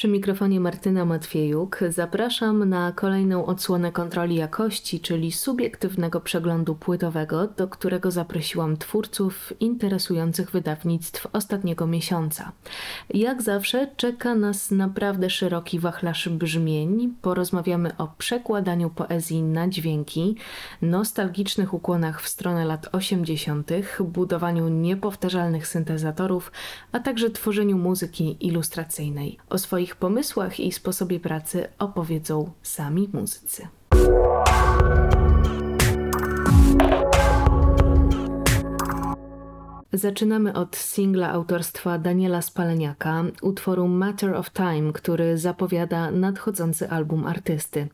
Przy mikrofonie Martyna Matwiejuk zapraszam na kolejną odsłonę kontroli jakości, czyli subiektywnego przeglądu płytowego, do którego zaprosiłam twórców interesujących wydawnictw ostatniego miesiąca. Jak zawsze czeka nas naprawdę szeroki wachlarz brzmień. Porozmawiamy o przekładaniu poezji na dźwięki, nostalgicznych ukłonach w stronę lat 80., budowaniu niepowtarzalnych syntezatorów, a także tworzeniu muzyki ilustracyjnej. O swoich swoich pomysłach i sposobie pracy opowiedzą sami muzycy. Zaczynamy od singla autorstwa Daniela Spaleniaka, utworu Matter of Time, który zapowiada nadchodzący album artysty.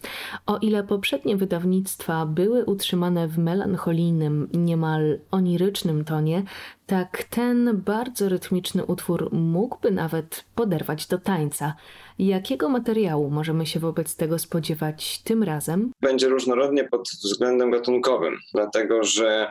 O ile poprzednie wydawnictwa były utrzymane w melancholijnym, niemal onirycznym tonie, tak ten bardzo rytmiczny utwór mógłby nawet poderwać do tańca. Jakiego materiału możemy się wobec tego spodziewać tym razem? Będzie różnorodnie pod względem gatunkowym, dlatego że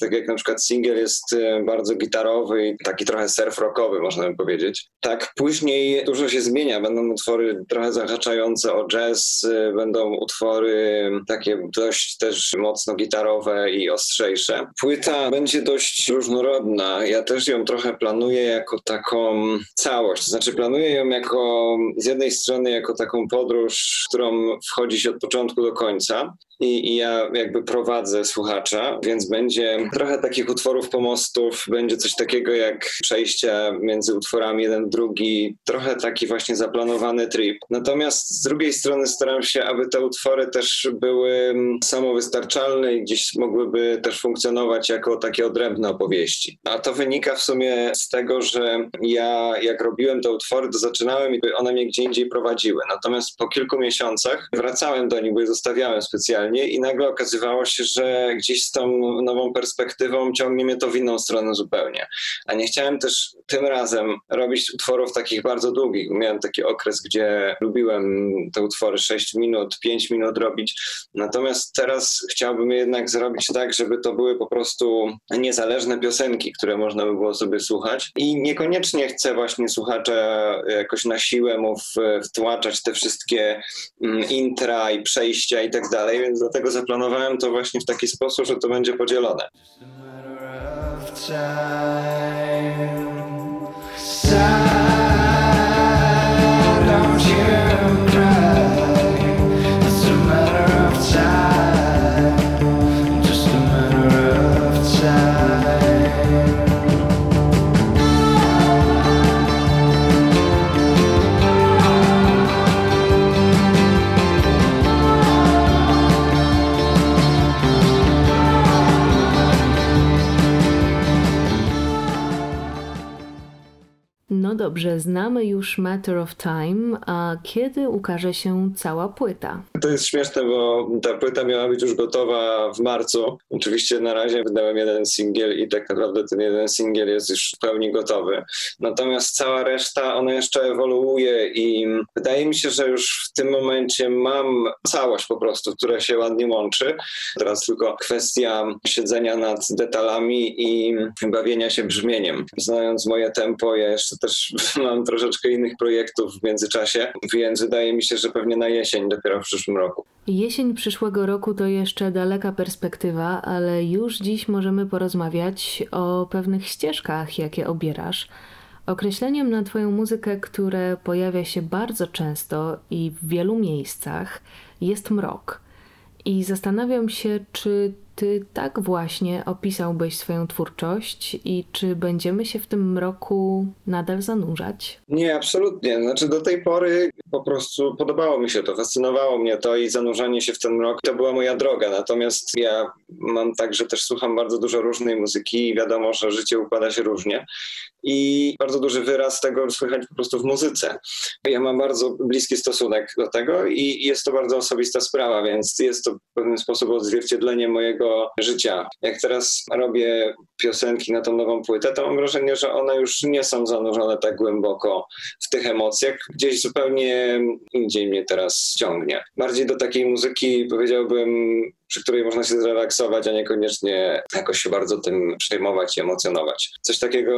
tak jak na przykład singiel jest e, bardzo gitarowy i taki trochę surf rockowy, można by powiedzieć. Tak później dużo się zmienia. Będą utwory trochę zahaczające o jazz, e, będą utwory takie dość też mocno gitarowe i ostrzejsze. Płyta będzie dość różnorodna. Ja też ją trochę planuję jako taką całość. To znaczy planuję ją jako z jednej strony jako taką podróż, w którą wchodzi się od początku do końca, i, i, ja jakby prowadzę słuchacza, więc będzie trochę takich utworów pomostów, będzie coś takiego jak przejścia między utworami jeden drugi, trochę taki właśnie zaplanowany trip. Natomiast z drugiej strony staram się, aby te utwory też były samowystarczalne i gdzieś mogłyby też funkcjonować jako takie odrębne opowieści. A to wynika w sumie z tego, że ja jak robiłem te utwory, to zaczynałem i one mnie gdzie indziej prowadziły. Natomiast po kilku miesiącach wracałem do nich, bo je zostawiałem specjalnie i nagle okazywało się, że gdzieś z tą nową perspektywą ciągnie mnie to w inną stronę zupełnie. A nie chciałem też tym razem robić utworów takich bardzo długich. Miałem taki okres, gdzie lubiłem te utwory 6 minut, 5 minut robić. Natomiast teraz chciałbym jednak zrobić tak, żeby to były po prostu niezależne piosenki, które można by było sobie słuchać. I niekoniecznie chcę właśnie słuchacza jakoś na siłę mu wtłaczać te wszystkie mm, intra i przejścia i tak dalej, więc dlatego zaplanowałem to właśnie w taki sposób, że to będzie podzielone. Dobrze, znamy już Matter of Time, a kiedy ukaże się cała płyta? To jest śmieszne, bo ta płyta miała być już gotowa w marcu. Oczywiście na razie wydałem jeden singiel i tak naprawdę ten jeden singiel jest już w pełni gotowy. Natomiast cała reszta, ona jeszcze ewoluuje i wydaje mi się, że już w tym momencie mam całość po prostu, która się ładnie łączy. Teraz tylko kwestia siedzenia nad detalami i bawienia się brzmieniem. Znając moje tempo, ja jeszcze też mam troszeczkę innych projektów w międzyczasie, więc wydaje mi się, że pewnie na jesień dopiero w przyszłym roku. Jesień przyszłego roku to jeszcze daleka perspektywa, ale już dziś możemy porozmawiać o pewnych ścieżkach, jakie obierasz. Określeniem na Twoją muzykę, które pojawia się bardzo często i w wielu miejscach, jest mrok. I zastanawiam się, czy ty tak właśnie opisałbyś swoją twórczość i czy będziemy się w tym mroku nadal zanurzać? Nie, absolutnie. Znaczy do tej pory po prostu podobało mi się to, fascynowało mnie to i zanurzanie się w ten mrok to była moja droga. Natomiast ja mam tak, że też słucham bardzo dużo różnej muzyki i wiadomo, że życie układa się różnie i bardzo duży wyraz tego słychać po prostu w muzyce. Ja mam bardzo bliski stosunek do tego i jest to bardzo osobista sprawa, więc jest to w pewien sposób odzwierciedlenie mojego życia. Jak teraz robię piosenki na tą nową płytę, to mam wrażenie, że one już nie są zanurzone tak głęboko w tych emocjach. Gdzieś zupełnie indziej mnie teraz ciągnie. Bardziej do takiej muzyki powiedziałbym przy której można się zrelaksować, a niekoniecznie jakoś się bardzo tym przejmować i emocjonować. Coś takiego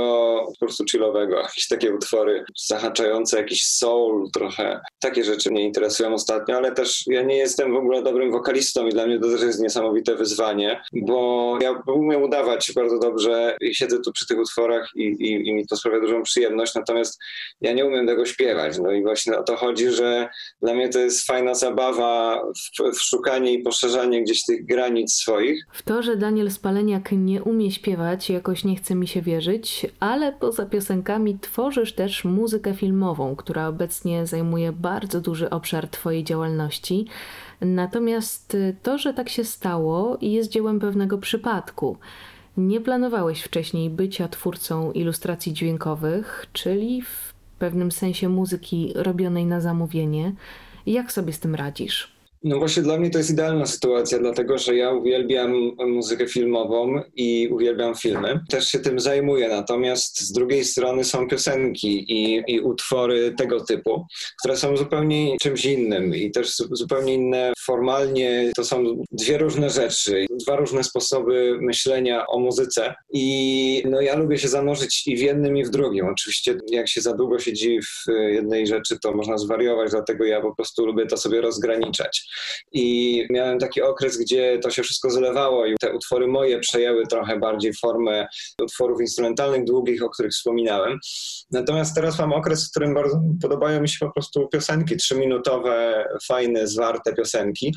po prostu chillowego, jakieś takie utwory zahaczające jakiś soul trochę. Takie rzeczy mnie interesują ostatnio, ale też ja nie jestem w ogóle dobrym wokalistą i dla mnie to też jest niesamowite wyzwanie, bo ja umiem udawać bardzo dobrze i siedzę tu przy tych utworach i, i, i mi to sprawia dużą przyjemność, natomiast ja nie umiem tego śpiewać. No i właśnie o to chodzi, że dla mnie to jest fajna zabawa w, w szukanie i poszerzanie gdzieś tych granic swoich. W to, że Daniel Spaleniak nie umie śpiewać, jakoś nie chce mi się wierzyć, ale poza piosenkami tworzysz też muzykę filmową, która obecnie zajmuje bardzo duży obszar Twojej działalności. Natomiast to, że tak się stało, jest dziełem pewnego przypadku. Nie planowałeś wcześniej bycia twórcą ilustracji dźwiękowych, czyli w pewnym sensie muzyki robionej na zamówienie. Jak sobie z tym radzisz? No właśnie dla mnie to jest idealna sytuacja, dlatego że ja uwielbiam muzykę filmową i uwielbiam filmy. Też się tym zajmuję, natomiast z drugiej strony są piosenki i, i utwory tego typu, które są zupełnie czymś innym i też zupełnie inne formalnie. To są dwie różne rzeczy, dwa różne sposoby myślenia o muzyce i no ja lubię się zanurzyć i w jednym i w drugim. Oczywiście jak się za długo siedzi w jednej rzeczy, to można zwariować, dlatego ja po prostu lubię to sobie rozgraniczać. I miałem taki okres, gdzie to się wszystko zlewało i te utwory moje przejęły trochę bardziej formę utworów instrumentalnych, długich, o których wspominałem. Natomiast teraz mam okres, w którym bardzo podobają mi się po prostu piosenki, trzyminutowe, fajne, zwarte piosenki,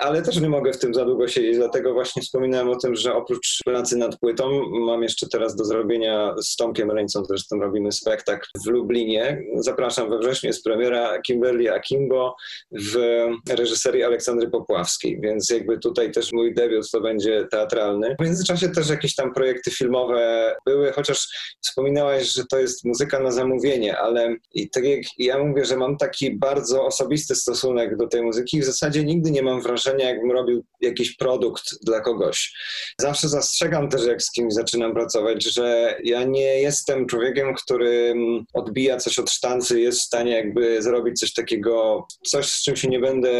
ale też nie mogę w tym za długo siedzieć, dlatego właśnie wspominałem o tym, że oprócz pracy nad płytą mam jeszcze teraz do zrobienia z Tomkiem Reńcą, zresztą robimy spektakl w Lublinie. Zapraszam we wrześniu, jest premiera Kimberly Akimbo w reżyserii reżyserii Aleksandry Popławskiej, więc jakby tutaj też mój debiut to będzie teatralny. W międzyczasie też jakieś tam projekty filmowe były, chociaż wspominałaś, że to jest muzyka na zamówienie, ale i tak jak ja mówię, że mam taki bardzo osobisty stosunek do tej muzyki, w zasadzie nigdy nie mam wrażenia, jakbym robił jakiś produkt dla kogoś. Zawsze zastrzegam też, jak z kimś zaczynam pracować, że ja nie jestem człowiekiem, który odbija coś od sztancy, jest w stanie jakby zrobić coś takiego, coś z czym się nie będę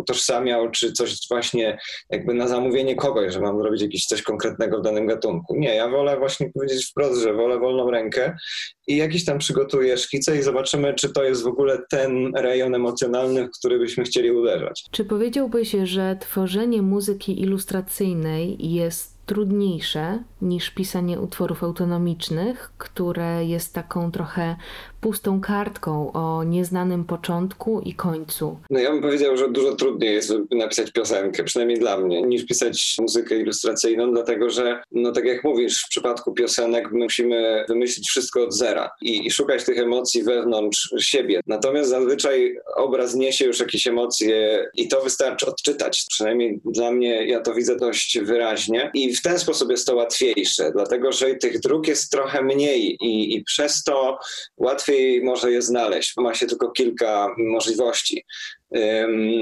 utożsamiał, czy coś właśnie jakby na zamówienie kogoś, że mam robić jakieś coś konkretnego w danym gatunku. Nie, ja wolę właśnie powiedzieć wprost, że wolę wolną rękę i jakiś tam przygotuję szkice i zobaczymy, czy to jest w ogóle ten rejon emocjonalny, w który byśmy chcieli uderzać. Czy powiedziałbyś, że tworzenie muzyki ilustracyjnej jest trudniejsze niż pisanie utworów autonomicznych, które jest taką trochę pustą kartką o nieznanym początku i końcu. No ja bym powiedział, że dużo trudniej jest napisać piosenkę, przynajmniej dla mnie, niż pisać muzykę ilustracyjną, dlatego że, no tak jak mówisz, w przypadku piosenek musimy wymyślić wszystko od zera i, i szukać tych emocji wewnątrz siebie. Natomiast zazwyczaj obraz niesie już jakieś emocje i to wystarczy odczytać. Przynajmniej dla mnie ja to widzę dość wyraźnie i w ten sposób jest to łatwiejsze, dlatego że tych dróg jest trochę mniej i, i przez to łatwiej łatwiej może je znaleźć. Ma się tylko kilka możliwości.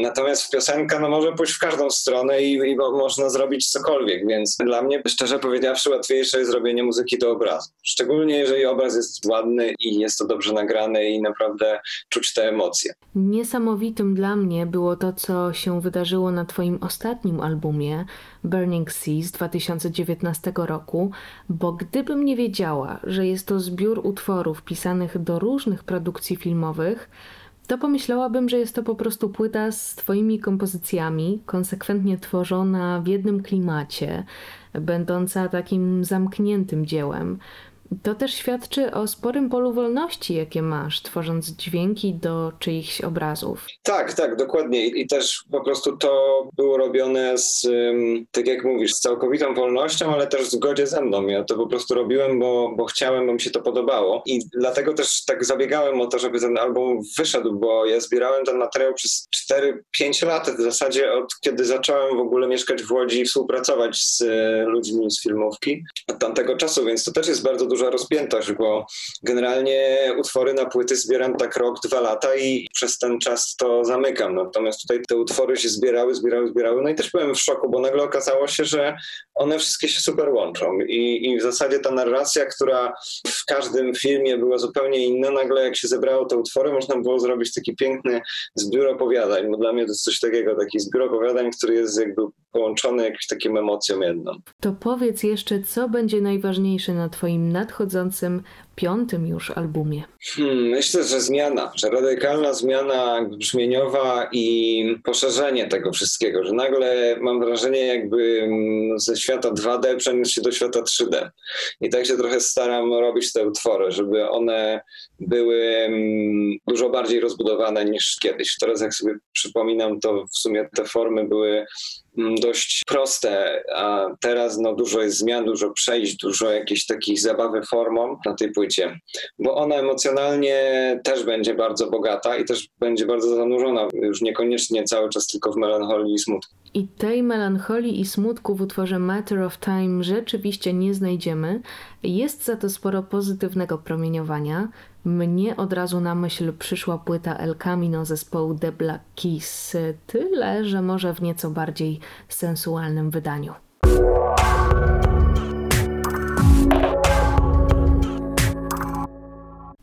Natomiast piosenka no, może pójść w każdą stronę i, i, można zrobić cokolwiek, więc dla mnie, szczerze powiedziawszy, łatwiejsze jest zrobienie muzyki do obrazu. Szczególnie jeżeli obraz jest ładny i jest to dobrze nagrane i naprawdę czuć te emocje. Niesamowitym dla mnie było to, co się wydarzyło na Twoim ostatnim albumie Burning Seas 2019 roku, bo gdybym nie wiedziała, że jest to zbiór utworów pisanych do różnych produkcji filmowych, to pomyślałabym, że jest to po prostu płyta z Twoimi kompozycjami, konsekwentnie tworzona w jednym klimacie, będąca takim zamkniętym dziełem. To też świadczy o sporym polu wolności, jakie masz, tworząc dźwięki do czyichś obrazów. Tak, tak, dokładnie. I też po prostu to było robione z, tak jak mówisz, z całkowitą wolnością, ale też w zgodzie ze mną. Ja to po prostu robiłem, bo, bo chciałem, bo mi się to podobało. I dlatego też tak zabiegałem o to, żeby ten album wyszedł, bo ja zbierałem ten materiał przez 4-5 lat w zasadzie od kiedy zacząłem w ogóle mieszkać w Łodzi i współpracować z e, ludźmi z filmówki od tamtego czasu, więc to też jest bardzo dużo duża rozpiętość, bo generalnie utwory na płyty zbieram tak rok, dwa lata i przez ten czas to zamykam. Natomiast tutaj te utwory się zbierały, zbierały, zbierały. No i też byłem w szoku, bo nagle okazało się, że one wszystkie się super łączą. I, i w zasadzie ta narracja, która w każdym filmie była zupełnie inna, nagle jak się zebrało te utwory, można było zrobić taki piękny zbiór opowiadań. Bo dla mnie to jest coś takiego, taki zbiór opowiadań, który jest jakby połączone jakimś takim emocją jedną. To powiedz jeszcze, co będzie najważniejsze na Twoim nadchodzącym piątym już albumie? Hmm, myślę, że zmiana, że radykalna zmiana brzmieniowa i poszerzenie tego wszystkiego, że nagle mam wrażenie, jakby ze świata 2D przeniósł się do świata 3D. I tak się trochę staram robić te utwory, żeby one były mm, dużo bardziej rozbudowane niż kiedyś. Teraz, jak sobie przypominam, to w sumie te formy były dość proste, a teraz no, dużo jest zmian, dużo przejść, dużo jakiejś takich zabawy formą na tej płycie, bo ona emocjonalnie też będzie bardzo bogata i też będzie bardzo zanurzona, już niekoniecznie cały czas tylko w melancholii i smutku. I tej melancholii i smutku w utworze Matter of Time rzeczywiście nie znajdziemy. Jest za to sporo pozytywnego promieniowania. Mnie od razu na myśl przyszła płyta El Camino zespołu The Black Keys, tyle, że może w nieco bardziej sensualnym wydaniu.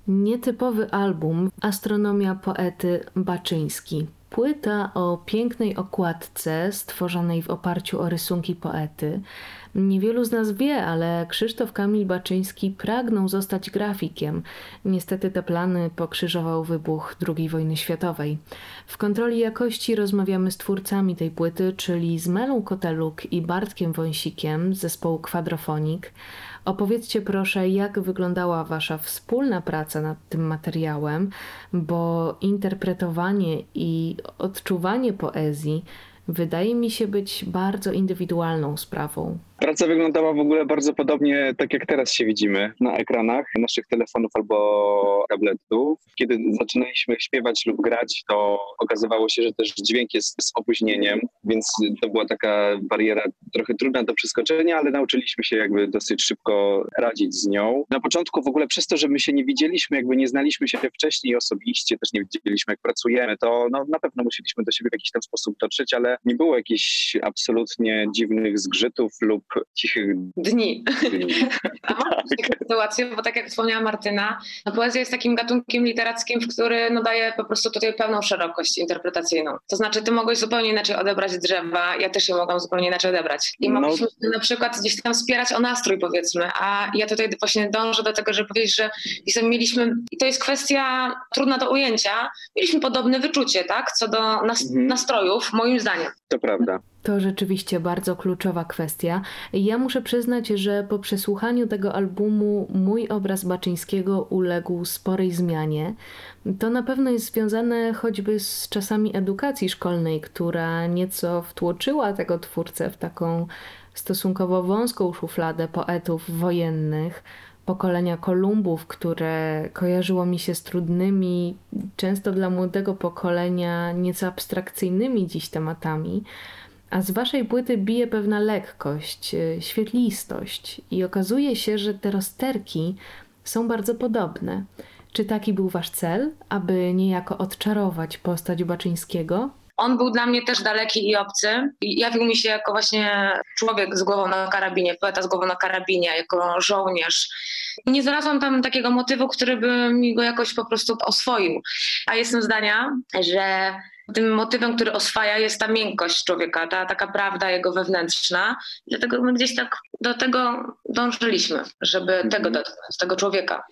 Nietypowy album Astronomia poety Baczyński. Płyta o pięknej okładce stworzonej w oparciu o rysunki poety. Niewielu z nas wie, ale Krzysztof Kamil Baczyński pragnął zostać grafikiem. Niestety te plany pokrzyżował wybuch II wojny światowej. W kontroli jakości rozmawiamy z twórcami tej płyty, czyli z Melą Koteluk i Bartkiem Wąsikiem z zespołu Kwadrofonik. Opowiedzcie proszę, jak wyglądała Wasza wspólna praca nad tym materiałem, bo interpretowanie i odczuwanie poezji wydaje mi się być bardzo indywidualną sprawą. Praca wyglądała w ogóle bardzo podobnie, tak jak teraz się widzimy na ekranach naszych telefonów albo tabletów. Kiedy zaczynaliśmy śpiewać lub grać, to okazywało się, że też dźwięk jest z opóźnieniem, więc to była taka bariera trochę trudna do przeskoczenia, ale nauczyliśmy się jakby dosyć szybko radzić z nią. Na początku w ogóle przez to, że my się nie widzieliśmy, jakby nie znaliśmy się wcześniej osobiście, też nie wiedzieliśmy jak pracujemy, to no, na pewno musieliśmy do siebie w jakiś tam sposób dotrzeć, ale nie było jakichś absolutnie dziwnych zgrzytów lub cichych dni. dni. A mam taką sytuację, bo tak jak wspomniała Martyna, no poezja jest takim gatunkiem literackim, w który no daje po prostu tutaj pełną szerokość interpretacyjną. To znaczy, ty mogłeś zupełnie inaczej odebrać drzewa, ja też je mogłam zupełnie inaczej odebrać. I no. mogliśmy na przykład gdzieś tam wspierać o nastrój, powiedzmy, a ja tutaj właśnie dążę do tego, żeby powiedzieć, że mieliśmy, i to jest kwestia trudna do ujęcia, mieliśmy podobne wyczucie, tak, co do nas, mhm. nastrojów, moim zdaniem. To prawda. To rzeczywiście bardzo kluczowa kwestia. Ja muszę przyznać, że po przesłuchaniu tego albumu mój obraz Baczyńskiego uległ sporej zmianie. To na pewno jest związane choćby z czasami edukacji szkolnej, która nieco wtłoczyła tego twórcę w taką stosunkowo wąską szufladę poetów wojennych, pokolenia Kolumbów, które kojarzyło mi się z trudnymi, często dla młodego pokolenia nieco abstrakcyjnymi dziś tematami. A z waszej płyty bije pewna lekkość, y, świetlistość i okazuje się, że te rozterki są bardzo podobne. Czy taki był wasz cel, aby niejako odczarować postać Baczyńskiego? On był dla mnie też daleki i obcy. Jawił mi się jako właśnie człowiek z głową na karabinie, poeta z głową na karabinie, jako żołnierz. Nie znalazłam tam takiego motywu, który by mi go jakoś po prostu oswoił. A jestem zdania, że tym motywem, który oswaja, jest ta miękkość człowieka, ta taka prawda jego wewnętrzna. Dlatego my gdzieś tak do tego dążyliśmy, żeby mhm. tego dotknąć, tego człowieka.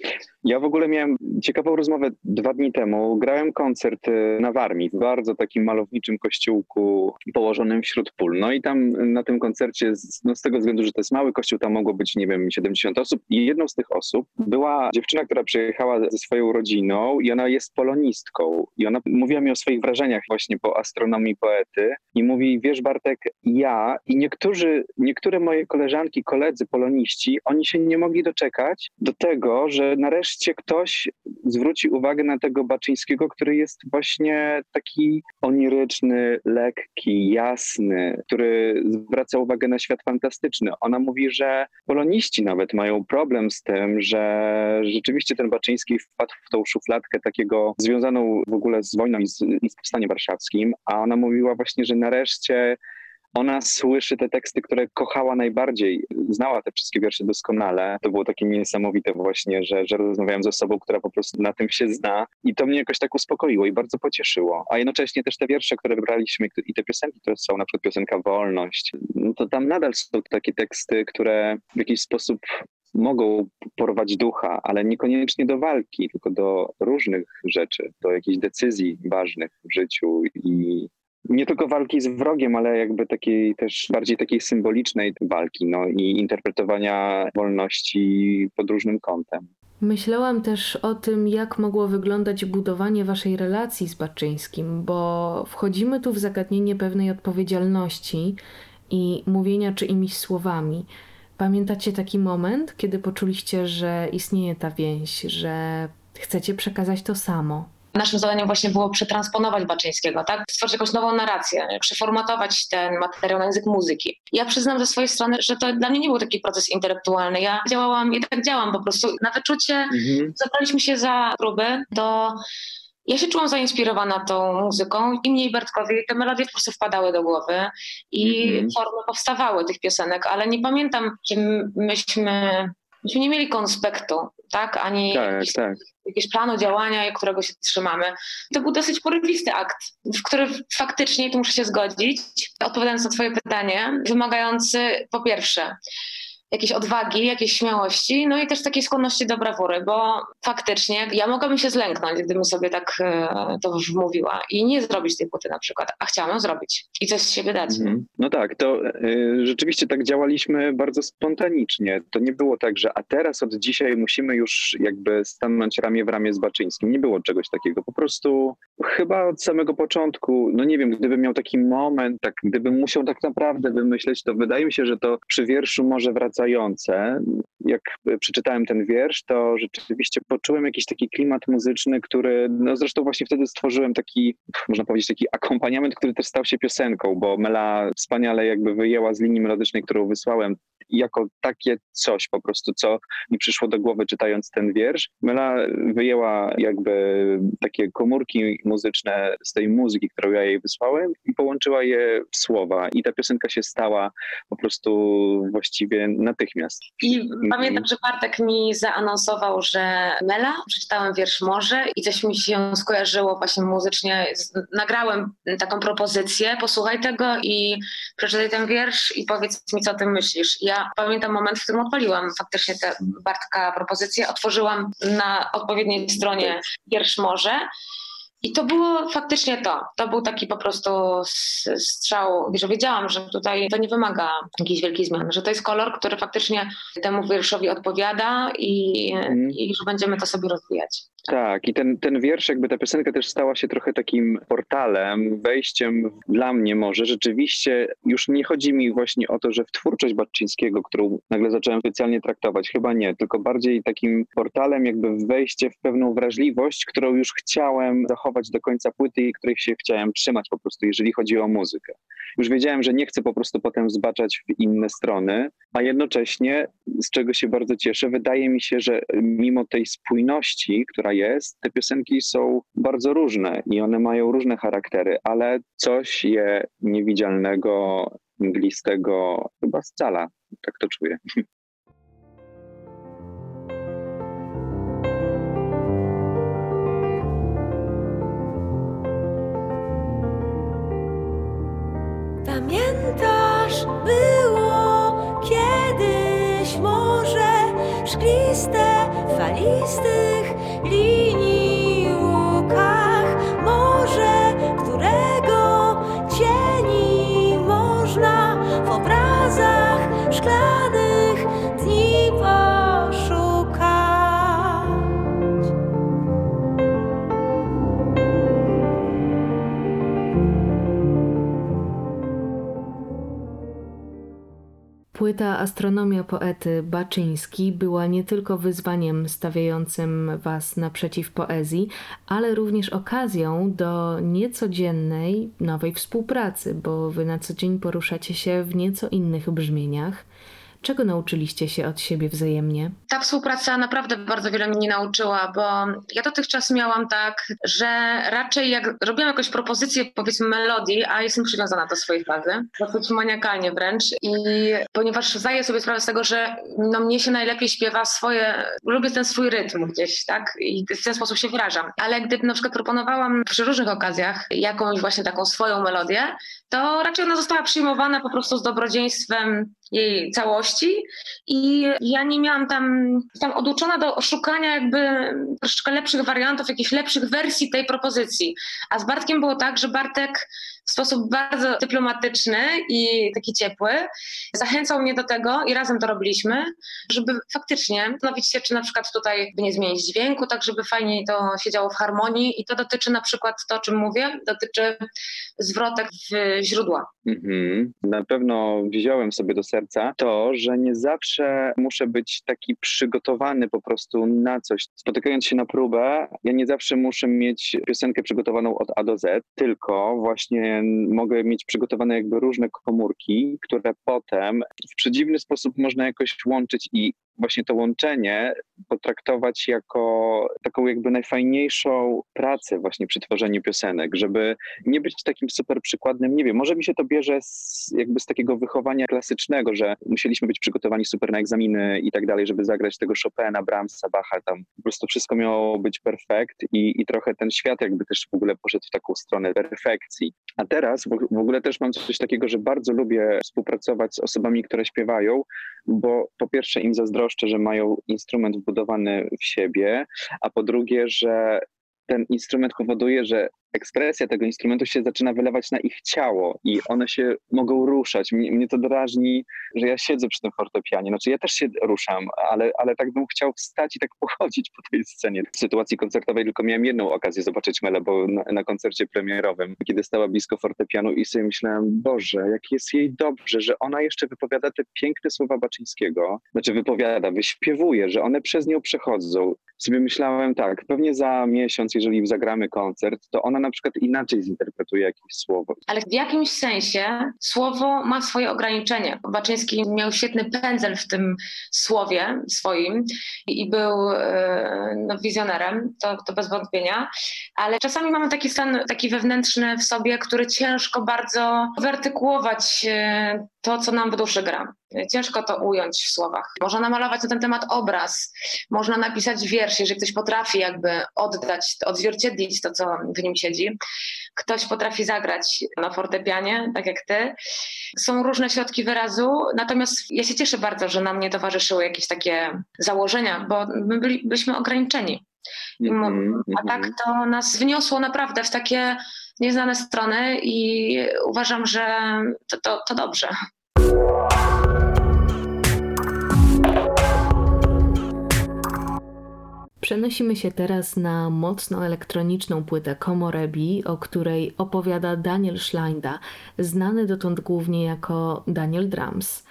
Ja w ogóle miałem ciekawą rozmowę dwa dni temu. Grałem koncert y, na Warmii, w bardzo takim malowniczym kościółku położonym wśród pól. No i tam na tym koncercie, no z tego względu, że to jest mały kościół, tam mogło być, nie wiem, 70 osób. I jedną z tych osób była dziewczyna, która przyjechała ze swoją rodziną i ona jest polonistką. I ona mówiła mi o swoich wrażeniach właśnie po astronomii poety. I mówi, wiesz Bartek, ja i niektórzy, niektóre moje koleżanki, koledzy poloniści, oni się nie mogli doczekać do tego, że nareszcie ktoś zwróci uwagę na tego Baczyńskiego, który jest właśnie taki oniryczny, lekki, jasny, który zwraca uwagę na świat fantastyczny. Ona mówi, że poloniści nawet mają problem z tym, że rzeczywiście ten Baczyński wpadł w tą szufladkę takiego związaną w ogóle z wojną i z, i z powstaniem warszawskim, a ona mówiła właśnie, że nareszcie ona słyszy te teksty, które kochała najbardziej, znała te wszystkie wiersze doskonale. To było takie niesamowite właśnie, że, że rozmawiałem z osobą, która po prostu na tym się zna i to mnie jakoś tak uspokoiło i bardzo pocieszyło. A jednocześnie też te wiersze, które wybraliśmy i te piosenki, które są, na przykład piosenka Wolność, no to tam nadal są takie teksty, które w jakiś sposób mogą porwać ducha, ale niekoniecznie do walki, tylko do różnych rzeczy, do jakichś decyzji ważnych w życiu i nie tylko walki z wrogiem, ale jakby takiej też bardziej takiej symbolicznej walki, no i interpretowania wolności pod różnym kątem. Myślałam też o tym, jak mogło wyglądać budowanie waszej relacji z Baczyńskim, bo wchodzimy tu w zagadnienie pewnej odpowiedzialności i mówienia czyimiś słowami. Pamiętacie taki moment, kiedy poczuliście, że istnieje ta więź, że chcecie przekazać to samo? Naszym zadaniem właśnie było przetransponować Baczyńskiego, tak? Stworzyć jakąś nową narrację, przeformatować ten materiał na język muzyki. Ja przyznam ze swojej strony, że to dla mnie nie był taki proces intelektualny. Ja działałam i tak działam po prostu na wyczucie. Mhm. Zabraliśmy się za próby do ja się czułam zainspirowana tą muzyką i mniej Bartkowi te melodie po prostu wpadały do głowy i mm -hmm. formy powstawały tych piosenek, ale nie pamiętam, że myśmy, myśmy nie mieli konspektu, tak? Ani tak, tak. Jakiegoś planu działania, którego się trzymamy. To był dosyć porywisty akt, w który faktycznie, tu muszę się zgodzić, odpowiadając na twoje pytanie, wymagający po pierwsze jakiejś odwagi, jakiejś śmiałości, no i też takiej skłonności do brawury, bo faktycznie ja mogłabym się zlęknąć, gdybym sobie tak e, to wmówiła i nie zrobić tej płyty na przykład, a chciałam ją zrobić i coś z siebie dać. Mhm. No tak, to y, rzeczywiście tak działaliśmy bardzo spontanicznie. To nie było tak, że a teraz od dzisiaj musimy już jakby stanąć ramię w ramię z Baczyńskim. Nie było czegoś takiego. Po prostu chyba od samego początku, no nie wiem, gdybym miał taki moment, tak, gdybym musiał tak naprawdę wymyśleć, to wydaje mi się, że to przy wierszu może wracać jak przeczytałem ten wiersz, to rzeczywiście poczułem jakiś taki klimat muzyczny, który, no zresztą właśnie wtedy stworzyłem taki, można powiedzieć, taki akompaniament, który też stał się piosenką, bo Mela wspaniale jakby wyjęła z linii melodycznej, którą wysłałem, jako takie coś po prostu, co mi przyszło do głowy czytając ten wiersz. Mela wyjęła jakby takie komórki muzyczne z tej muzyki, którą ja jej wysłałem i połączyła je w słowa i ta piosenka się stała po prostu właściwie natychmiast. I pamiętam, że Bartek mi zaanonsował, że Mela, przeczytałem wiersz Morze i coś mi się skojarzyło właśnie muzycznie. Nagrałem taką propozycję, posłuchaj tego i przeczytaj ten wiersz i powiedz mi, co o tym myślisz. Ja pamiętam moment, w którym odpaliłam faktycznie tę Bartka propozycję, otworzyłam na odpowiedniej stronie wiersz Morze i to było faktycznie to. To był taki po prostu strzał, że wiedziałam, że tutaj to nie wymaga jakiejś wielkiej zmiany, że to jest kolor, który faktycznie temu wierszowi odpowiada i, mm. i że będziemy to sobie rozwijać. Tak, i ten, ten wiersz, jakby ta piosenka też stała się trochę takim portalem, wejściem dla mnie może. Rzeczywiście już nie chodzi mi właśnie o to, że w twórczość Baczyńskiego, którą nagle zacząłem specjalnie traktować, chyba nie, tylko bardziej takim portalem jakby wejście w pewną wrażliwość, którą już chciałem zachować do końca płyty której się chciałem trzymać po prostu, jeżeli chodzi o muzykę. Już wiedziałem, że nie chcę po prostu potem zbaczać w inne strony, a jednocześnie, z czego się bardzo cieszę, wydaje mi się, że mimo tej spójności, która jest, te piosenki są bardzo różne i one mają różne charaktery, ale coś je niewidzialnego, mglistego chyba scala. Tak to czuję. Pamiętasz, było kiedyś może szkliste, falistych linii łukach, morze, którego cieni można w obrazach szklanych Płyta Astronomia poety Baczyński była nie tylko wyzwaniem stawiającym Was naprzeciw poezji, ale również okazją do niecodziennej, nowej współpracy, bo Wy na co dzień poruszacie się w nieco innych brzmieniach. Czego nauczyliście się od siebie wzajemnie? Ta współpraca naprawdę bardzo wiele mnie nauczyła, bo ja dotychczas miałam tak, że raczej jak robiłam jakąś propozycję, powiedzmy melodii, a jestem przywiązana do swojej fazy, dosyć maniakalnie wręcz i ponieważ zdaję sobie sprawę z tego, że no mnie się najlepiej śpiewa swoje, lubię ten swój rytm gdzieś, tak? I w ten sposób się wyrażam. Ale gdy na przykład proponowałam przy różnych okazjach jakąś właśnie taką swoją melodię, to raczej ona została przyjmowana po prostu z dobrodziejstwem jej całości i ja nie miałam tam, tam oduczona do szukania jakby troszeczkę lepszych wariantów, jakichś lepszych wersji tej propozycji. A z Bartkiem było tak, że Bartek w sposób bardzo dyplomatyczny i taki ciepły zachęcał mnie do tego i razem to robiliśmy, żeby faktycznie zastanowić się, czy na przykład tutaj nie zmienić dźwięku, tak żeby fajniej to siedziało w harmonii i to dotyczy na przykład to, o czym mówię, dotyczy zwrotek w źródła. Mhm. Na pewno wziąłem sobie do serca to, że nie zawsze muszę być taki przygotowany po prostu na coś. Spotykając się na próbę, ja nie zawsze muszę mieć piosenkę przygotowaną od A do Z, tylko właśnie mogę mieć przygotowane jakby różne komórki, które potem w przedziwny sposób można jakoś łączyć i właśnie to łączenie potraktować jako taką jakby najfajniejszą pracę właśnie przy tworzeniu piosenek, żeby nie być takim super przykładnym, nie wiem, może mi się to bierze z, jakby z takiego wychowania klasycznego, że musieliśmy być przygotowani super na egzaminy i tak dalej, żeby zagrać tego Chopina, Brahmsa, Bacha, tam po prostu wszystko miało być perfekt i, i trochę ten świat jakby też w ogóle poszedł w taką stronę perfekcji. A teraz w, w ogóle też mam coś takiego, że bardzo lubię współpracować z osobami, które śpiewają, bo po pierwsze im zazdroszczę, że mają instrument wbudowany w siebie, a po drugie, że ten instrument powoduje, że ekspresja tego instrumentu się zaczyna wylewać na ich ciało i one się mogą ruszać. Mnie, mnie, to drażni, że ja siedzę przy tym fortepianie. Znaczy ja też się ruszam, ale, ale tak bym chciał wstać i tak pochodzić po tej scenie. W sytuacji koncertowej tylko miałem jedną okazję zobaczyć Melę, bo na, na koncercie premierowym, kiedy stała blisko fortepianu i sobie myślałem, Boże, jak jest jej dobrze, że ona jeszcze wypowiada te piękne słowa Baczyńskiego. Znaczy wypowiada, wyśpiewuje, że one przez nią przechodzą. Sobie myślałem tak, pewnie za miesiąc, jeżeli zagramy koncert, to ona na przykład inaczej zinterpretuje jakieś słowo. Ale w jakimś sensie słowo ma swoje ograniczenie. Baczyński miał świetny pędzel w tym słowie swoim i był e, no, wizjonerem, to, to bez wątpienia, ale czasami mamy taki stan taki wewnętrzny w sobie, który ciężko bardzo wyartykułować e, to, co nam w duszy gra. Ciężko to ująć w słowach. Można namalować na ten temat obraz, można napisać wiersz, jeżeli ktoś potrafi jakby oddać, odzwierciedlić to, co w nim siedzi. Ktoś potrafi zagrać na fortepianie, tak jak ty. Są różne środki wyrazu, natomiast ja się cieszę bardzo, że nam nie towarzyszyły jakieś takie założenia, bo my byli, byliśmy ograniczeni. Mm-hmm, A tak to nas wniosło naprawdę w takie nieznane strony i uważam, że to, to, to dobrze. Przenosimy się teraz na mocno elektroniczną płytę Komorebi, o której opowiada Daniel Schleinda, znany dotąd głównie jako Daniel Drums.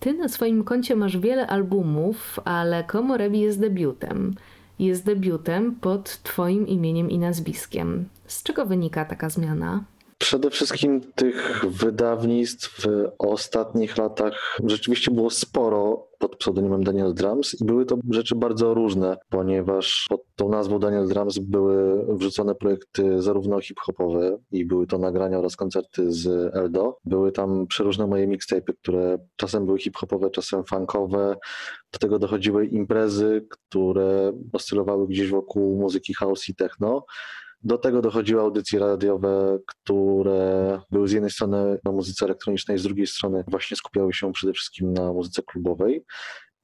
Ty na swoim koncie masz wiele albumów, ale Komorebi jest debiutem. Jest debiutem pod Twoim imieniem i nazwiskiem. Z czego wynika taka zmiana? Przede wszystkim tych wydawnictw w ostatnich latach rzeczywiście było sporo pod pseudonimem Daniel Drums i były to rzeczy bardzo różne, ponieważ pod tą nazwą Daniel Drums były wrzucone projekty zarówno hip-hopowe i były to nagrania oraz koncerty z Eldo. Były tam przeróżne moje mixtape, które czasem były hip-hopowe, czasem funkowe. Do tego dochodziły imprezy, które oscylowały gdzieś wokół muzyki house i techno. Do tego dochodziły audycje radiowe, które były z jednej strony na muzyce elektronicznej, z drugiej strony właśnie skupiały się przede wszystkim na muzyce klubowej.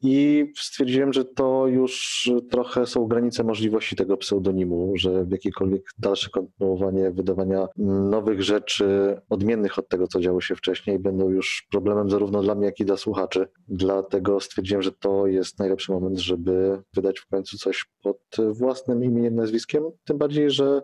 I stwierdziłem, że to już trochę są granice możliwości tego pseudonimu, że jakiekolwiek dalsze kontynuowanie wydawania nowych rzeczy odmiennych od tego, co działo się wcześniej, będą już problemem zarówno dla mnie, jak i dla słuchaczy. Dlatego stwierdziłem, że to jest najlepszy moment, żeby wydać w końcu coś pod własnym imieniem, nazwiskiem. Tym bardziej, że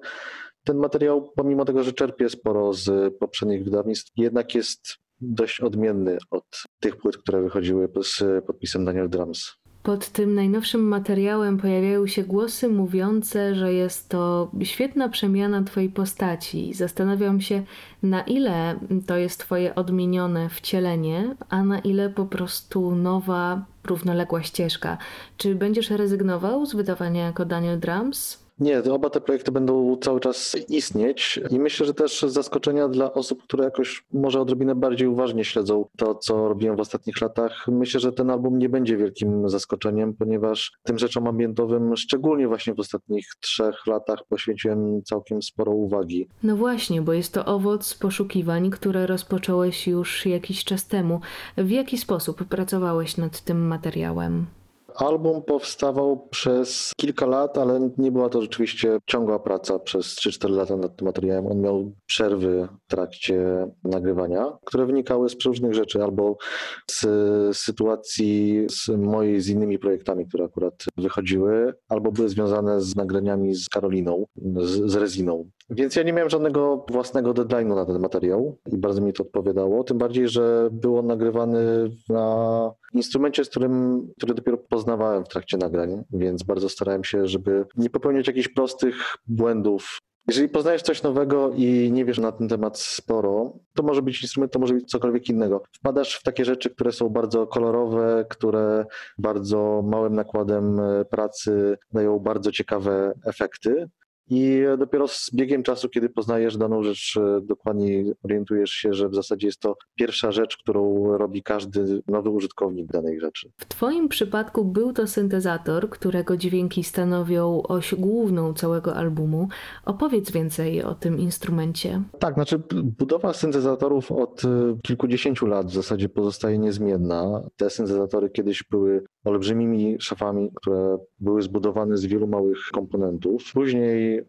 ten materiał, pomimo tego, że czerpie sporo z poprzednich wydawnictw, jednak jest dość odmienny od tych płyt, które wychodziły z podpisem Daniel Drums. Pod tym najnowszym materiałem pojawiają się głosy mówiące, że jest to świetna przemiana Twojej postaci. Zastanawiam się, na ile to jest Twoje odmienione wcielenie, a na ile po prostu nowa, równoległa ścieżka. Czy będziesz rezygnował z wydawania jako Daniel Drums? Nie, oba te projekty będą cały czas istnieć i myślę, że też zaskoczenia dla osób, które jakoś może odrobinę bardziej uważnie śledzą to, co robiłem w ostatnich latach. Myślę, że ten album nie będzie wielkim zaskoczeniem, ponieważ tym rzeczom ambientowym, szczególnie właśnie w ostatnich trzech latach, poświęciłem całkiem sporo uwagi. No właśnie, bo jest to owoc poszukiwań, które rozpocząłeś już jakiś czas temu. W jaki sposób pracowałeś nad tym materiałem? Album powstawał przez kilka lat, ale nie była to rzeczywiście ciągła praca przez 3-4 lata nad tym materiałem. On miał przerwy w trakcie nagrywania, które wynikały z różnych rzeczy, albo z sytuacji z mojej z innymi projektami, które akurat wychodziły, albo były związane z nagraniami z Karoliną, z, z Reziną. Więc ja nie miałem żadnego własnego deadline'u na ten materiał i bardzo mi to odpowiadało. Tym bardziej, że był on nagrywany na instrumencie, z którym, który dopiero poznawałem w trakcie nagrań, więc bardzo starałem się, żeby nie popełniać jakichś prostych błędów. Jeżeli poznajesz coś nowego i nie wiesz na ten temat sporo, to może być instrument, to może być cokolwiek innego. Wpadasz w takie rzeczy, które są bardzo kolorowe, które bardzo małym nakładem pracy dają bardzo ciekawe efekty. I dopiero z biegiem czasu, kiedy poznajesz daną rzecz, e, dokładnie orientujesz się, że w zasadzie jest to pierwsza rzecz, którą robi każdy nowy użytkownik danej rzeczy. W Twoim przypadku był to syntezator, którego dźwięki stanowią oś główną całego albumu. Opowiedz więcej o tym instrumencie. Tak, znaczy budowa syntezatorów od e, kilkudziesięciu lat w zasadzie pozostaje niezmienna. Te syntezatory kiedyś były olbrzymimi szafami, które były zbudowane z wielu małych komponentów. Później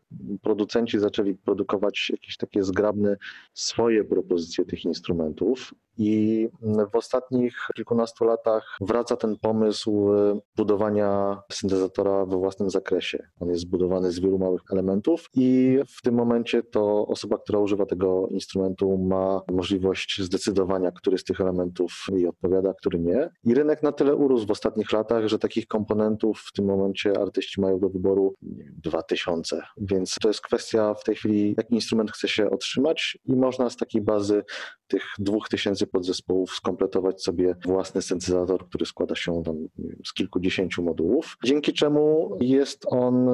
producenci zaczęli produkować jakieś takie zgrabne swoje propozycje tych instrumentów i w ostatnich kilkunastu latach wraca ten pomysł budowania syntezatora we własnym zakresie. On jest zbudowany z wielu małych elementów i w tym momencie to osoba, która używa tego instrumentu ma możliwość zdecydowania, który z tych elementów jej odpowiada, który nie. I rynek na tyle urósł w ostatnich latach, że takich komponentów w tym momencie artyści mają do wyboru 2000. Więc to jest kwestia w tej chwili, jaki instrument chce się otrzymać i można z takiej bazy tych 2000 podzespołów skompletować sobie własny syntezator, który składa się tam, wiem, z kilkudziesięciu modułów, dzięki czemu jest on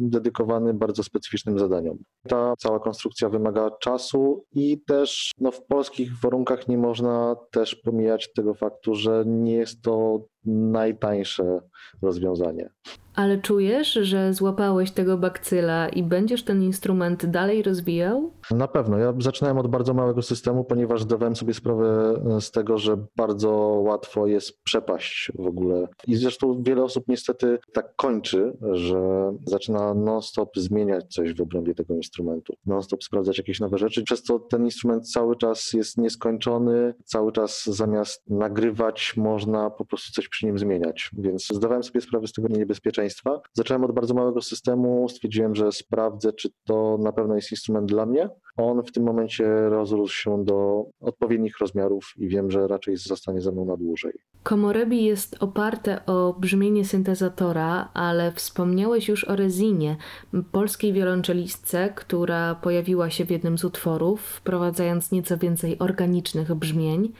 dedykowany bardzo specyficznym zadaniom. Ta cała konstrukcja wymaga czasu i też no, w polskich warunkach nie można też pomijać tego faktu, że nie jest to najtańsze rozwiązanie. Ale czujesz, że złapałeś tego bakcyla i będziesz ten instrument dalej rozwijał? Na pewno. Ja zaczynałem od bardzo małego systemu, ponieważ zdawałem sobie sprawę e, z tego, że bardzo łatwo jest przepaść w ogóle. I zresztą wiele osób niestety tak kończy, że zaczyna non-stop zmieniać coś w obrębie tego instrumentu. Non-stop sprawdzać jakieś nowe rzeczy, przez co ten instrument cały czas jest nieskończony, cały czas zamiast nagrywać można po prostu coś przy nim zmieniać. Więc zdawałem sobie sprawę z tego niebezpieczeństwa. Zacząłem od bardzo małego systemu, stwierdziłem, że sprawdzę, czy to na pewno jest instrument dla mnie. On w tym momencie rozrósł się do odpowiednich rozmiarów i wiem, że raczej zostanie ze mną na dłużej. Komorebi jest oparte o brzmienie syntezatora, ale wspomniałeś już o Rezinie, polskiej wiolonczelistce, która pojawiła się w jednym z utworów, wprowadzając nieco więcej organicznych brzmień.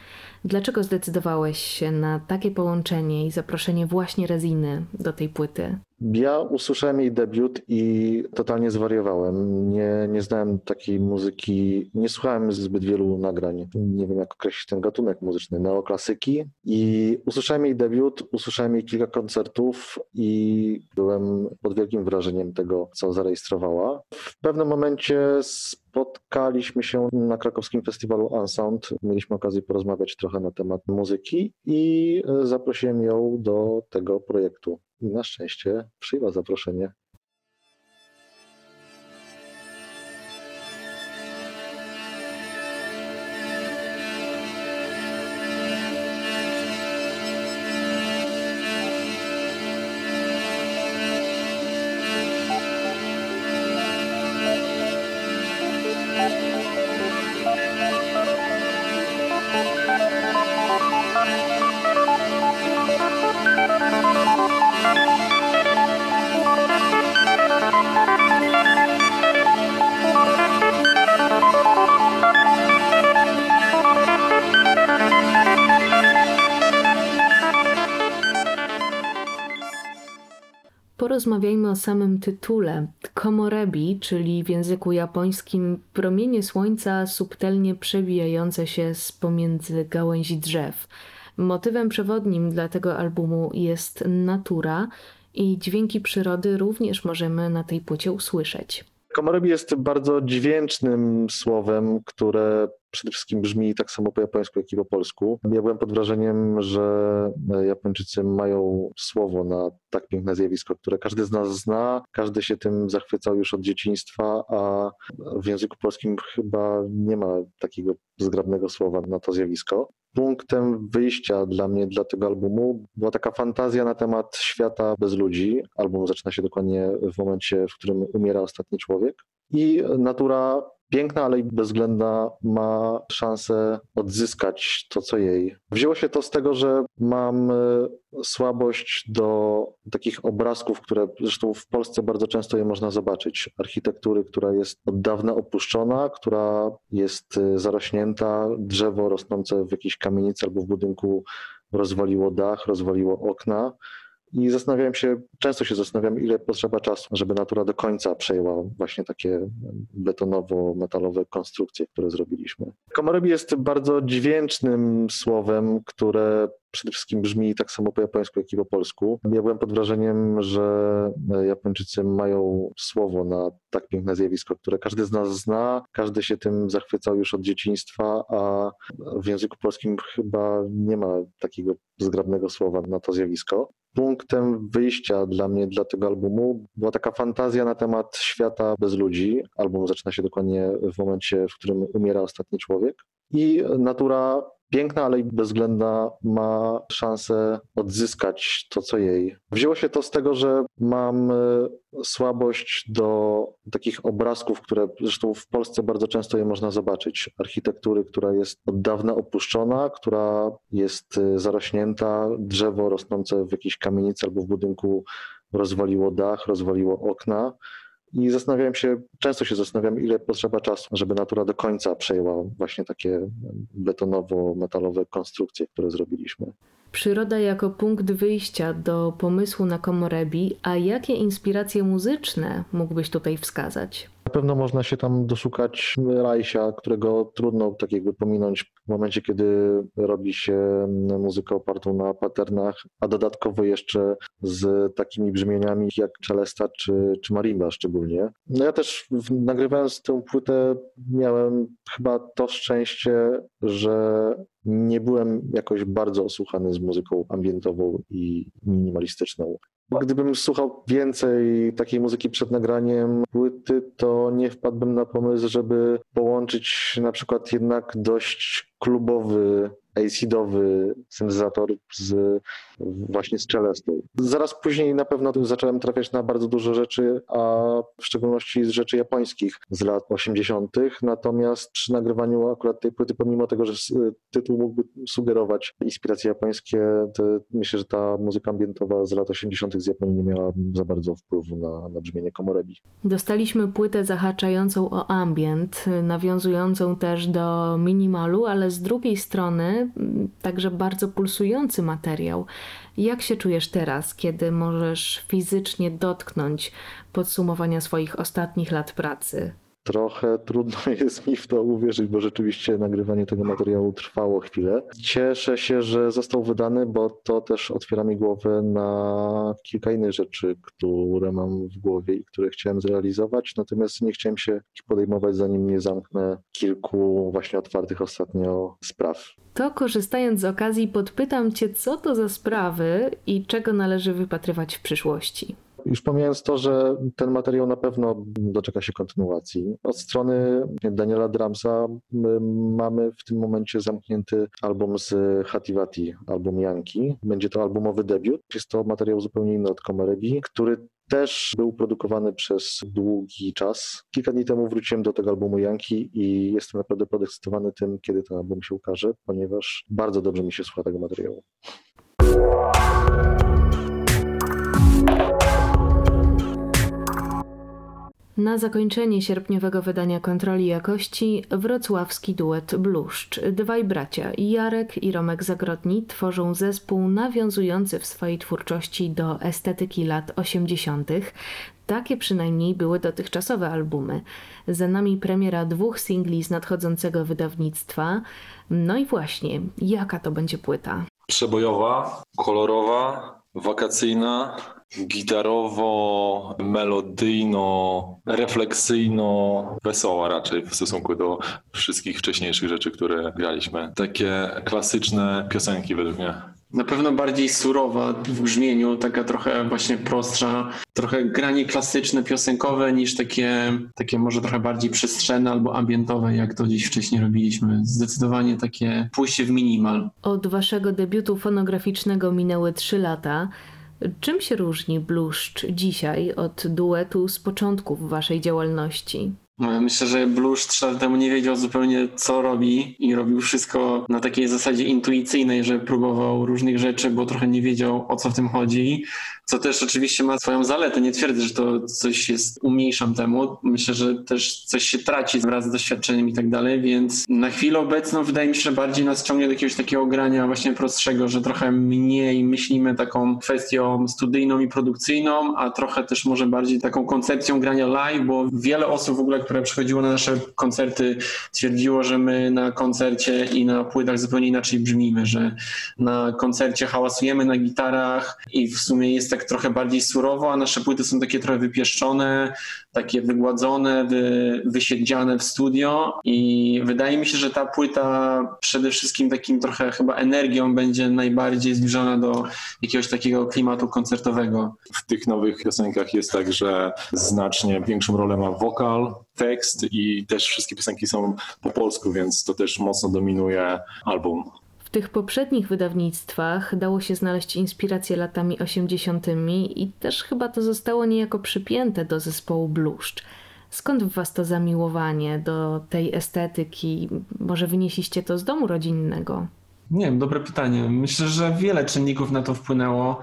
Dlaczego zdecydowałeś się na takie połączenie i zaproszenie właśnie Reziny do tej płyty? Ja usłyszałem jej debiut i totalnie zwariowałem. Nie, nie znałem takiej muzyki, nie słuchałem zbyt wielu nagrań. Nie wiem, jak określić ten gatunek muzyczny, neoklasyki. I usłyszałem jej debiut, usłyszałem jej kilka koncertów i byłem pod wielkim wrażeniem tego, co zarejestrowała. W pewnym momencie spotkaliśmy się na krakowskim festiwalu Unsound. Mieliśmy okazję porozmawiać trochę na temat muzyki i zaprosiłem ją do tego projektu i na szczęście przyjęła zaproszenie. Porozmawiajmy o samym tytule. Komorebi, czyli w języku japońskim promienie słońca subtelnie przebijające się z pomiędzy gałęzi drzew. Motywem przewodnim dla tego albumu jest natura i dźwięki przyrody również możemy na tej płycie usłyszeć. Komorebi jest bardzo dźwięcznym słowem, które przede wszystkim brzmi tak samo po japońsku, jak i po polsku. Ja byłem pod wrażeniem, że Japończycy mają słowo na tak piękne zjawisko, które każdy z nas zna, każdy się tym zachwycał już od dzieciństwa, a w języku polskim chyba nie ma takiego zgrabnego słowa na to zjawisko. Punktem wyjścia dla mnie, dla tego albumu, była taka fantazja na temat świata bez ludzi. Album zaczyna się dokładnie w momencie, w którym umiera ostatni człowiek. I natura piękna, ale i bezwzględna ma szansę odzyskać to, co jej. Wzięło się to z tego, że mam e, słabość do takich obrazków, które zresztą w Polsce bardzo często je można zobaczyć. Architektury, która jest od dawna opuszczona, która jest e, zarośnięta, drzewo rosnące w jakiejś kamienicy albo w budynku rozwaliło dach, rozwaliło okna. I zastanawiałem się, często się zastanawiam, ile potrzeba czasu, żeby natura do końca przejęła właśnie takie betonowo-metalowe konstrukcje, które zrobiliśmy. Komorebi jest bardzo dźwięcznym słowem, które przede wszystkim brzmi tak samo po japońsku, jak i po polsku. Ja byłem pod wrażeniem, że Japończycy mają słowo na tak piękne zjawisko, które każdy z nas zna, każdy się tym zachwycał już od dzieciństwa, a w języku polskim chyba nie ma takiego zgrabnego słowa na to zjawisko. Punktem wyjścia dla mnie, dla tego albumu była taka fantazja na temat świata bez ludzi. Album zaczyna się dokładnie w momencie, w którym umiera ostatni człowiek. I natura piękna, ale i bezwzględna ma szansę odzyskać to, co jej. Wzięło się to z tego, że mam e, słabość do takich obrazków, które zresztą w Polsce bardzo często je można zobaczyć. Architektury, która jest od dawna opuszczona, która jest e, zarośnięta, drzewo rosnące w jakiejś kamienicy albo w budynku rozwaliło dach, rozwaliło okna. I zastanawiałem się, często się zastanawiam, ile potrzeba czasu, żeby natura do końca przejęła właśnie takie betonowo-metalowe konstrukcje, które zrobiliśmy. Przyroda jako punkt wyjścia do pomysłu na Komorebi, a jakie inspiracje muzyczne mógłbyś tutaj wskazać? Na pewno można się tam doszukać Rajsia, którego trudno tak jakby pominąć w momencie, kiedy robi się muzykę opartą na patternach, a dodatkowo jeszcze z takimi brzmieniami jak celesta czy, czy marimba szczególnie. No ja też nagrywając tę płytę miałem chyba to szczęście, że nie byłem jakoś bardzo osłuchany z muzyką ambientową i minimalistyczną. Gdybym słuchał więcej takiej muzyki przed nagraniem płyty, to nie wpadłbym na pomysł, żeby połączyć na przykład jednak dość klubowy acidowy syntezator z, właśnie z Celestą. Zaraz później na pewno zacząłem trafiać na bardzo dużo rzeczy, a w szczególności z rzeczy japońskich z lat 80., natomiast przy nagrywaniu akurat tej płyty, pomimo tego, że tytuł mógłby sugerować inspiracje japońskie, myślę, że ta muzyka ambientowa z lat 80. z Japonii nie miała za bardzo wpływu na, na brzmienie komorebi. Dostaliśmy płytę zahaczającą o ambient, nawiązującą też do minimalu, ale z drugiej strony także bardzo pulsujący materiał. Jak się czujesz teraz, kiedy możesz fizycznie dotknąć podsumowania swoich ostatnich lat pracy? Trochę trudno jest mi w to uwierzyć, bo rzeczywiście nagrywanie tego materiału trwało chwilę. Cieszę się, że został wydany, bo to też otwiera mi głowę na kilka innych rzeczy, które mam w głowie i które chciałem zrealizować, natomiast nie chciałem się podejmować, zanim nie zamknę kilku właśnie otwartych ostatnio spraw. To korzystając z okazji, podpytam Cię, co to za sprawy i czego należy wypatrywać w przyszłości. Już pomijając to, że ten materiał na pewno doczeka się kontynuacji. Od strony Daniela Dramsa mamy w tym momencie zamknięty album z Hativati, album Janki. Będzie to albumowy debiut. Jest to materiał zupełnie inny od Komerebi, który też był produkowany przez długi czas. Kilka dni temu wróciłem do tego albumu Janki i jestem naprawdę podekscytowany tym, kiedy ten album się ukaże, ponieważ bardzo dobrze mi się słucha tego materiału. Na zakończenie sierpniowego wydania kontroli jakości wrocławski duet Bluszcz. Dwaj bracia, Jarek i Romek Zagrodni, tworzą zespół nawiązujący w swojej twórczości do estetyki lat 80. Takie przynajmniej były dotychczasowe albumy. Za nami premiera dwóch singli z nadchodzącego wydawnictwa. No i właśnie, jaka to będzie płyta? Przebojowa, kolorowa, wakacyjna, gitarowo, melodyjno, refleksyjno, wesoła raczej w stosunku do wszystkich wcześniejszych rzeczy, które graliśmy. Takie klasyczne piosenki według mnie. Na pewno bardziej surowa w brzmieniu, taka trochę właśnie prostsza, trochę granie klasyczne, piosenkowe niż takie, takie może trochę bardziej przestrzenne albo ambientowe, jak to gdzieś wcześniej robiliśmy. Zdecydowanie takie pójście w minimal. Od waszego debiutu fonograficznego minęły trzy lata. Czym się różni Bluszcz dzisiaj od duetu z początków waszej działalności? No, Myślę, że Blusz trzy lata temu nie wiedział zupełnie co robi i robił wszystko na takiej zasadzie intuicyjnej, że próbował różnych rzeczy, bo trochę nie wiedział o co w tym chodzi. Co też oczywiście ma swoją zaletę. Nie twierdzę, że to coś jest, umniejszam temu. Myślę, że też coś się traci wraz z doświadczeniem i tak dalej, więc na chwilę obecną wydaje mi się, że bardziej nas ciągnie do jakiegoś takiego grania właśnie prostszego, że trochę mniej myślimy taką kwestią studyjną i produkcyjną, a trochę też może bardziej taką koncepcją grania live, bo wiele osób w ogóle, które przychodziło na nasze koncerty, twierdziło, że my na koncercie i na płytach zupełnie inaczej brzmimy, że na koncercie hałasujemy na gitarach i w sumie jest tak trochę bardziej surowo, a nasze płyty są takie trochę wypieszczone, takie wygładzone, wy, wysiedziane w studio i wydaje mi się, że ta płyta przede wszystkim takim trochę chyba energią będzie najbardziej zbliżona do jakiegoś takiego klimatu koncertowego. W tych nowych piosenkach jest tak, że znacznie większą rolę ma wokal, tekst i też wszystkie piosenki są po polsku, więc to też mocno dominuje album. Tych poprzednich wydawnictwach dało się znaleźć inspiracje latami 80. i też chyba to zostało niejako przypięte do zespołu Bluszcz. Skąd w was to zamiłowanie do tej estetyki? Może wynieśliście to z domu rodzinnego? Nie wiem, dobre pytanie. Myślę, że wiele czynników na to wpłynęło.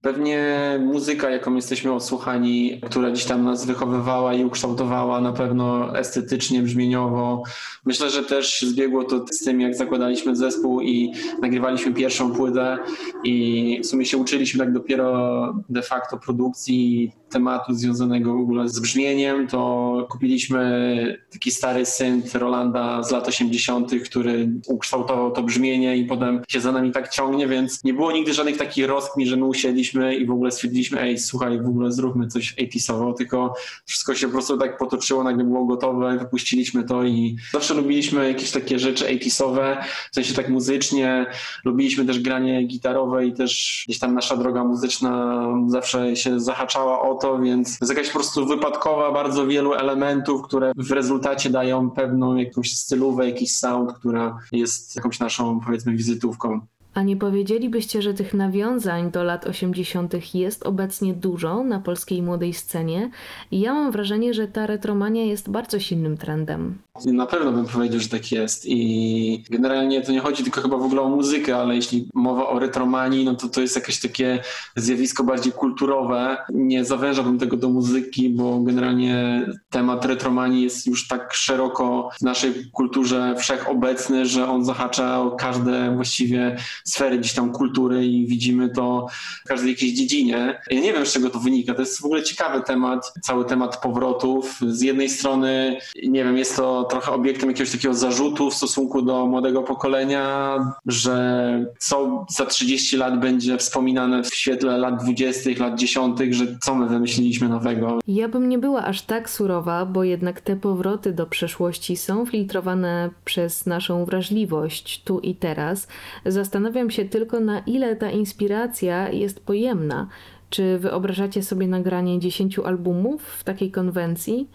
Pewnie muzyka, jaką jesteśmy odsłuchani, która gdzieś tam nas wychowywała i ukształtowała na pewno estetycznie, brzmieniowo. Myślę, że też zbiegło to z tym, jak zakładaliśmy zespół i nagrywaliśmy pierwszą płytę i w sumie się uczyliśmy tak dopiero de facto produkcji tematu związanego w ogóle z brzmieniem, to kupiliśmy taki stary synth Rolanda z lat 80., który ukształtował to brzmienie i potem się za nami tak ciągnie, więc nie było nigdy żadnych takich rozkmin, że my usiedliśmy i w ogóle stwierdziliśmy, ej, słuchaj, w ogóle zróbmy coś 80sowo, tylko wszystko się po prostu tak potoczyło, nagle było gotowe, wypuściliśmy to i zawsze lubiliśmy jakieś takie rzeczy 80sowe, w sensie tak muzycznie, lubiliśmy też granie gitarowe i też gdzieś tam nasza droga muzyczna zawsze się zahaczała o to, więc jest jakaś po prostu wypadkowa bardzo wielu elementów, które w rezultacie dają pewną jakąś stylówę, jakiś sound, która jest jakąś naszą powiedzmy wizytówką. A nie powiedzielibyście, że tych nawiązań do lat 80. jest obecnie dużo na polskiej młodej scenie? Ja mam wrażenie, że ta retromania jest bardzo silnym trendem. Na pewno bym powiedział, że tak jest i generalnie to nie chodzi tylko chyba w ogóle o muzykę, ale jeśli mowa o retromanii, no to to jest jakieś takie zjawisko bardziej kulturowe. Nie zawężałbym tego do muzyki, bo generalnie temat retromanii jest już tak szeroko w naszej kulturze wszechobecny, że on zahacza o każde właściwie sfery gdzieś tam kultury i widzimy to w każdej jakiejś dziedzinie. Ja nie wiem, z czego to wynika. To jest w ogóle ciekawy temat, cały temat powrotów. Z jednej strony, nie wiem, jest to trochę obiektem jakiegoś takiego zarzutu w stosunku do młodego pokolenia, że co za 30 lat będzie wspominane w świetle lat 20., lat 10., że co my wymyśliliśmy nowego. Ja bym nie była aż tak surowa, bo jednak te powroty do przeszłości są filtrowane przez naszą wrażliwość tu i teraz. Zastanawiam się tylko, na ile ta inspiracja jest pojemna. Czy wyobrażacie sobie nagranie 10 albumów w takiej konwencji?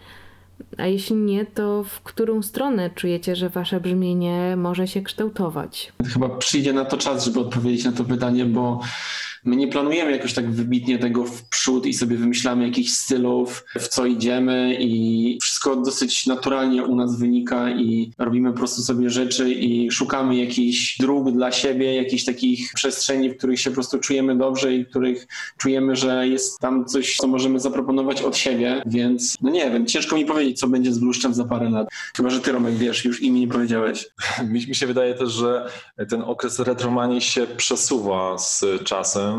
A jeśli nie, to w którą stronę czujecie, że wasze brzmienie może się kształtować? Chyba przyjdzie na to czas, żeby odpowiedzieć na to pytanie, bo My nie planujemy jakoś tak wybitnie tego w przód i sobie wymyślamy jakichś stylów, w co idziemy i wszystko dosyć naturalnie u nas wynika i robimy po prostu sobie rzeczy i szukamy jakichś dróg dla siebie, jakichś takich przestrzeni, w których się po prostu czujemy dobrze i w których czujemy, że jest tam coś, co możemy zaproponować od siebie, więc no nie wiem, ciężko mi powiedzieć, co będzie z Bluszczem za parę lat. Chyba, że ty Romek wiesz, już imię nie powiedziałeś. Mi się wydaje też, że ten okres retromanii się przesuwa z czasem.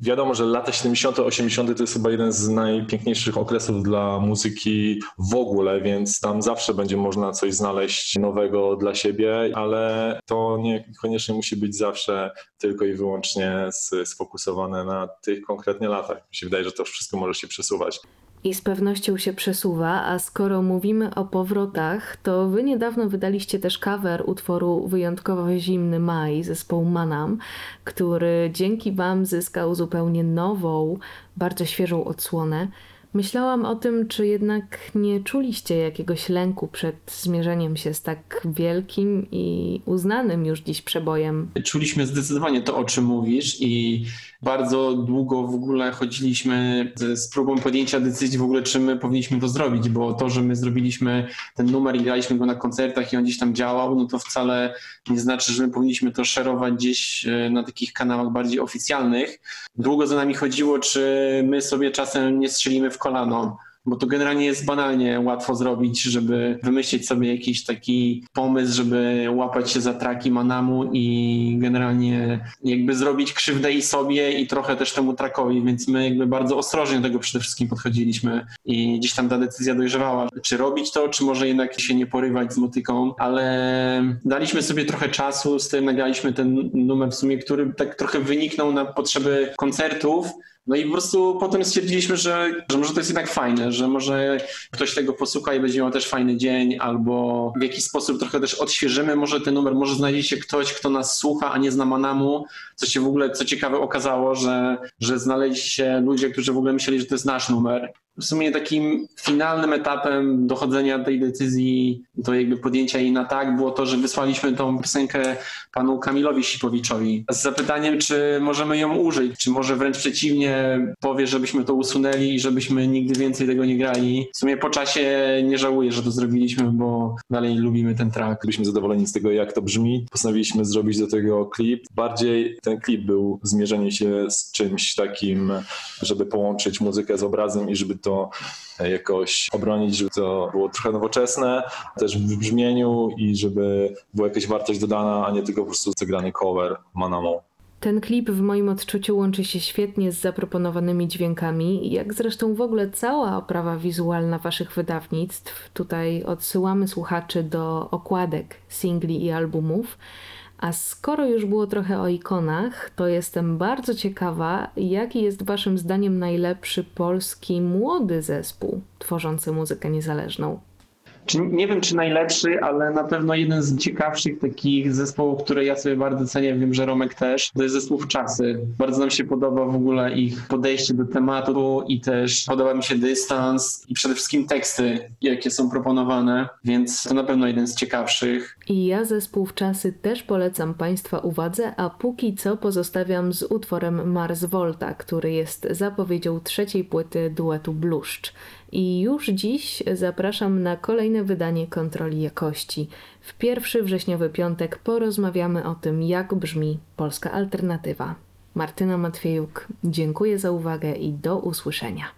Wiadomo, że lata 70., 80. to jest chyba jeden z najpiękniejszych okresów dla muzyki w ogóle, więc tam zawsze będzie można coś znaleźć nowego dla siebie, ale to niekoniecznie musi być zawsze tylko i wyłącznie sfokusowane na tych konkretnie latach. Mi się wydaje, że to wszystko może się przesuwać i z pewnością się przesuwa, a skoro mówimy o powrotach, to wy niedawno wydaliście też cover utworu wyjątkowo zimny maj zespołu Manam, który dzięki wam zyskał zupełnie nową, bardzo świeżą odsłonę. Myślałam o tym, czy jednak nie czuliście jakiegoś lęku przed zmierzeniem się z tak wielkim i uznanym już dziś przebojem. Czuliśmy zdecydowanie to, o czym mówisz i bardzo długo w ogóle chodziliśmy z próbą podjęcia decyzji w ogóle, czy my powinniśmy to zrobić, bo to, że my zrobiliśmy ten numer i graliśmy go na koncertach i on gdzieś tam działał, no to wcale nie znaczy, że my powinniśmy to szerować gdzieś e, na takich kanałach bardziej oficjalnych. Długo za nami chodziło, czy my sobie czasem nie strzelimy w kolano bo to generalnie jest banalnie łatwo zrobić, żeby wymyślić sobie jakiś taki pomysł, żeby łapać się za traki Manamu i generalnie jakby zrobić krzywdę i sobie i trochę też temu trakowi, więc my jakby bardzo ostrożnie do tego przede wszystkim podchodziliśmy i gdzieś tam ta decyzja dojrzewała, czy robić to, czy może jednak się nie porywać z motyką, ale daliśmy sobie trochę czasu, z tym nagraliśmy ten numer w sumie, który tak trochę wyniknął na potrzeby koncertów, no i po prostu potem stwierdziliśmy, że, że może to jest jednak fajne, że może ktoś tego posłucha i będzie miał też fajny dzień, albo w jakiś sposób trochę też odświeżymy może ten numer, może znajdzie się ktoś, kto nas słucha, a nie zna Manamu, co się w ogóle, co ciekawe okazało, że, że znaleźli się ludzie, którzy w ogóle myśleli, że to jest nasz numer w sumie takim finalnym etapem dochodzenia tej decyzji, do jakby podjęcia jej na tak, było to, że wysłaliśmy tą piosenkę panu Kamilowi Sipowiczowi z zapytaniem, czy możemy ją użyć, czy może wręcz przeciwnie powie, żebyśmy to usunęli i żebyśmy nigdy więcej tego nie grali. W sumie po czasie nie żałuję, że to zrobiliśmy, bo dalej lubimy ten track. Byliśmy zadowoleni z tego, jak to brzmi. Postanowiliśmy zrobić do tego klip. Bardziej ten klip był zmierzenie się z czymś takim, żeby połączyć muzykę z obrazem i żeby to to jakoś obronić, żeby to było trochę nowoczesne, też w brzmieniu i żeby była jakaś wartość dodana, a nie tylko po prostu zagrany cover Manamo. Ten klip w moim odczuciu łączy się świetnie z zaproponowanymi dźwiękami, jak zresztą w ogóle cała oprawa wizualna waszych wydawnictw. Tutaj odsyłamy słuchaczy do okładek singli i albumów. A skoro już było trochę o ikonach, to jestem bardzo ciekawa, jaki jest Waszym zdaniem najlepszy polski młody zespół tworzący muzykę niezależną czy, nie wiem czy najlepszy, ale na pewno jeden z ciekawszych takich zespołów, które ja sobie bardzo cenię, wiem, że Romek też, to jest zespół Czasy. Bardzo nam się podoba w ogóle ich podejście do tematu i też podoba mi się dystans i przede wszystkim teksty, jakie są proponowane, więc to na pewno jeden z ciekawszych. I ja zespół Czasy też polecam Państwa uwadze, a póki co pozostawiam z utworem Mars Volta, który jest zapowiedzią trzeciej płyty duetu Bluszcz. I już dziś zapraszam na kolejne wydanie kontroli jakości. W pierwszy wrześniowy piątek porozmawiamy o tym, jak brzmi polska alternatywa. Martyna Matwiejuk, dziękuję za uwagę i do usłyszenia.